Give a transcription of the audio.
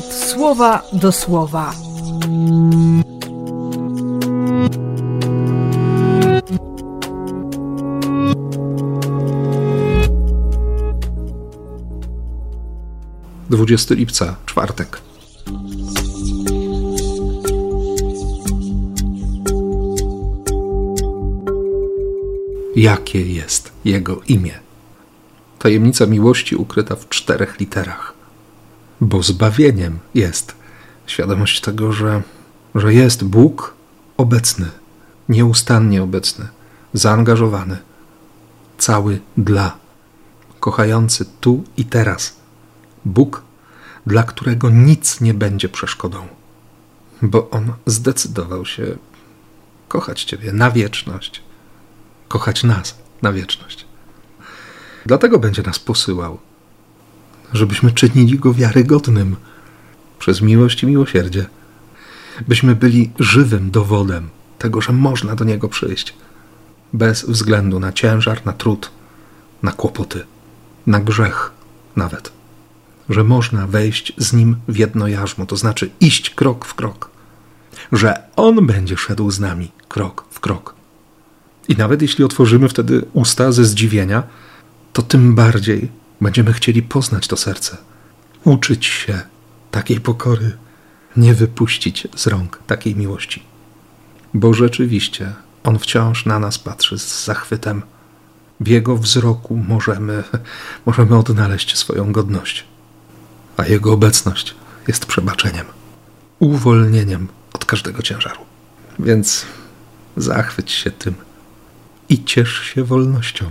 słowa do słowa. Dwudziesty lipca, czwartek. Jakie jest Jego imię? Tajemnica miłości ukryta w czterech literach. Bo zbawieniem jest świadomość tego, że, że jest Bóg obecny, nieustannie obecny, zaangażowany, cały dla, kochający tu i teraz. Bóg, dla którego nic nie będzie przeszkodą, bo On zdecydował się kochać Ciebie na wieczność, kochać nas na wieczność. Dlatego będzie nas posyłał, żebyśmy czynili go wiarygodnym. Przez miłość i miłosierdzie, byśmy byli żywym dowodem tego, że można do niego przyjść, bez względu na ciężar, na trud, na kłopoty, na grzech nawet, że można wejść z nim w jedno jarzmo, to znaczy iść krok w krok, że on będzie szedł z nami krok w krok. I nawet jeśli otworzymy wtedy usta ze zdziwienia, to tym bardziej będziemy chcieli poznać to serce, uczyć się takiej pokory, nie wypuścić z rąk takiej miłości. Bo rzeczywiście On wciąż na nas patrzy z zachwytem. W Jego wzroku możemy, możemy odnaleźć swoją godność, a Jego obecność jest przebaczeniem, uwolnieniem od każdego ciężaru. Więc zachwyć się tym i ciesz się wolnością.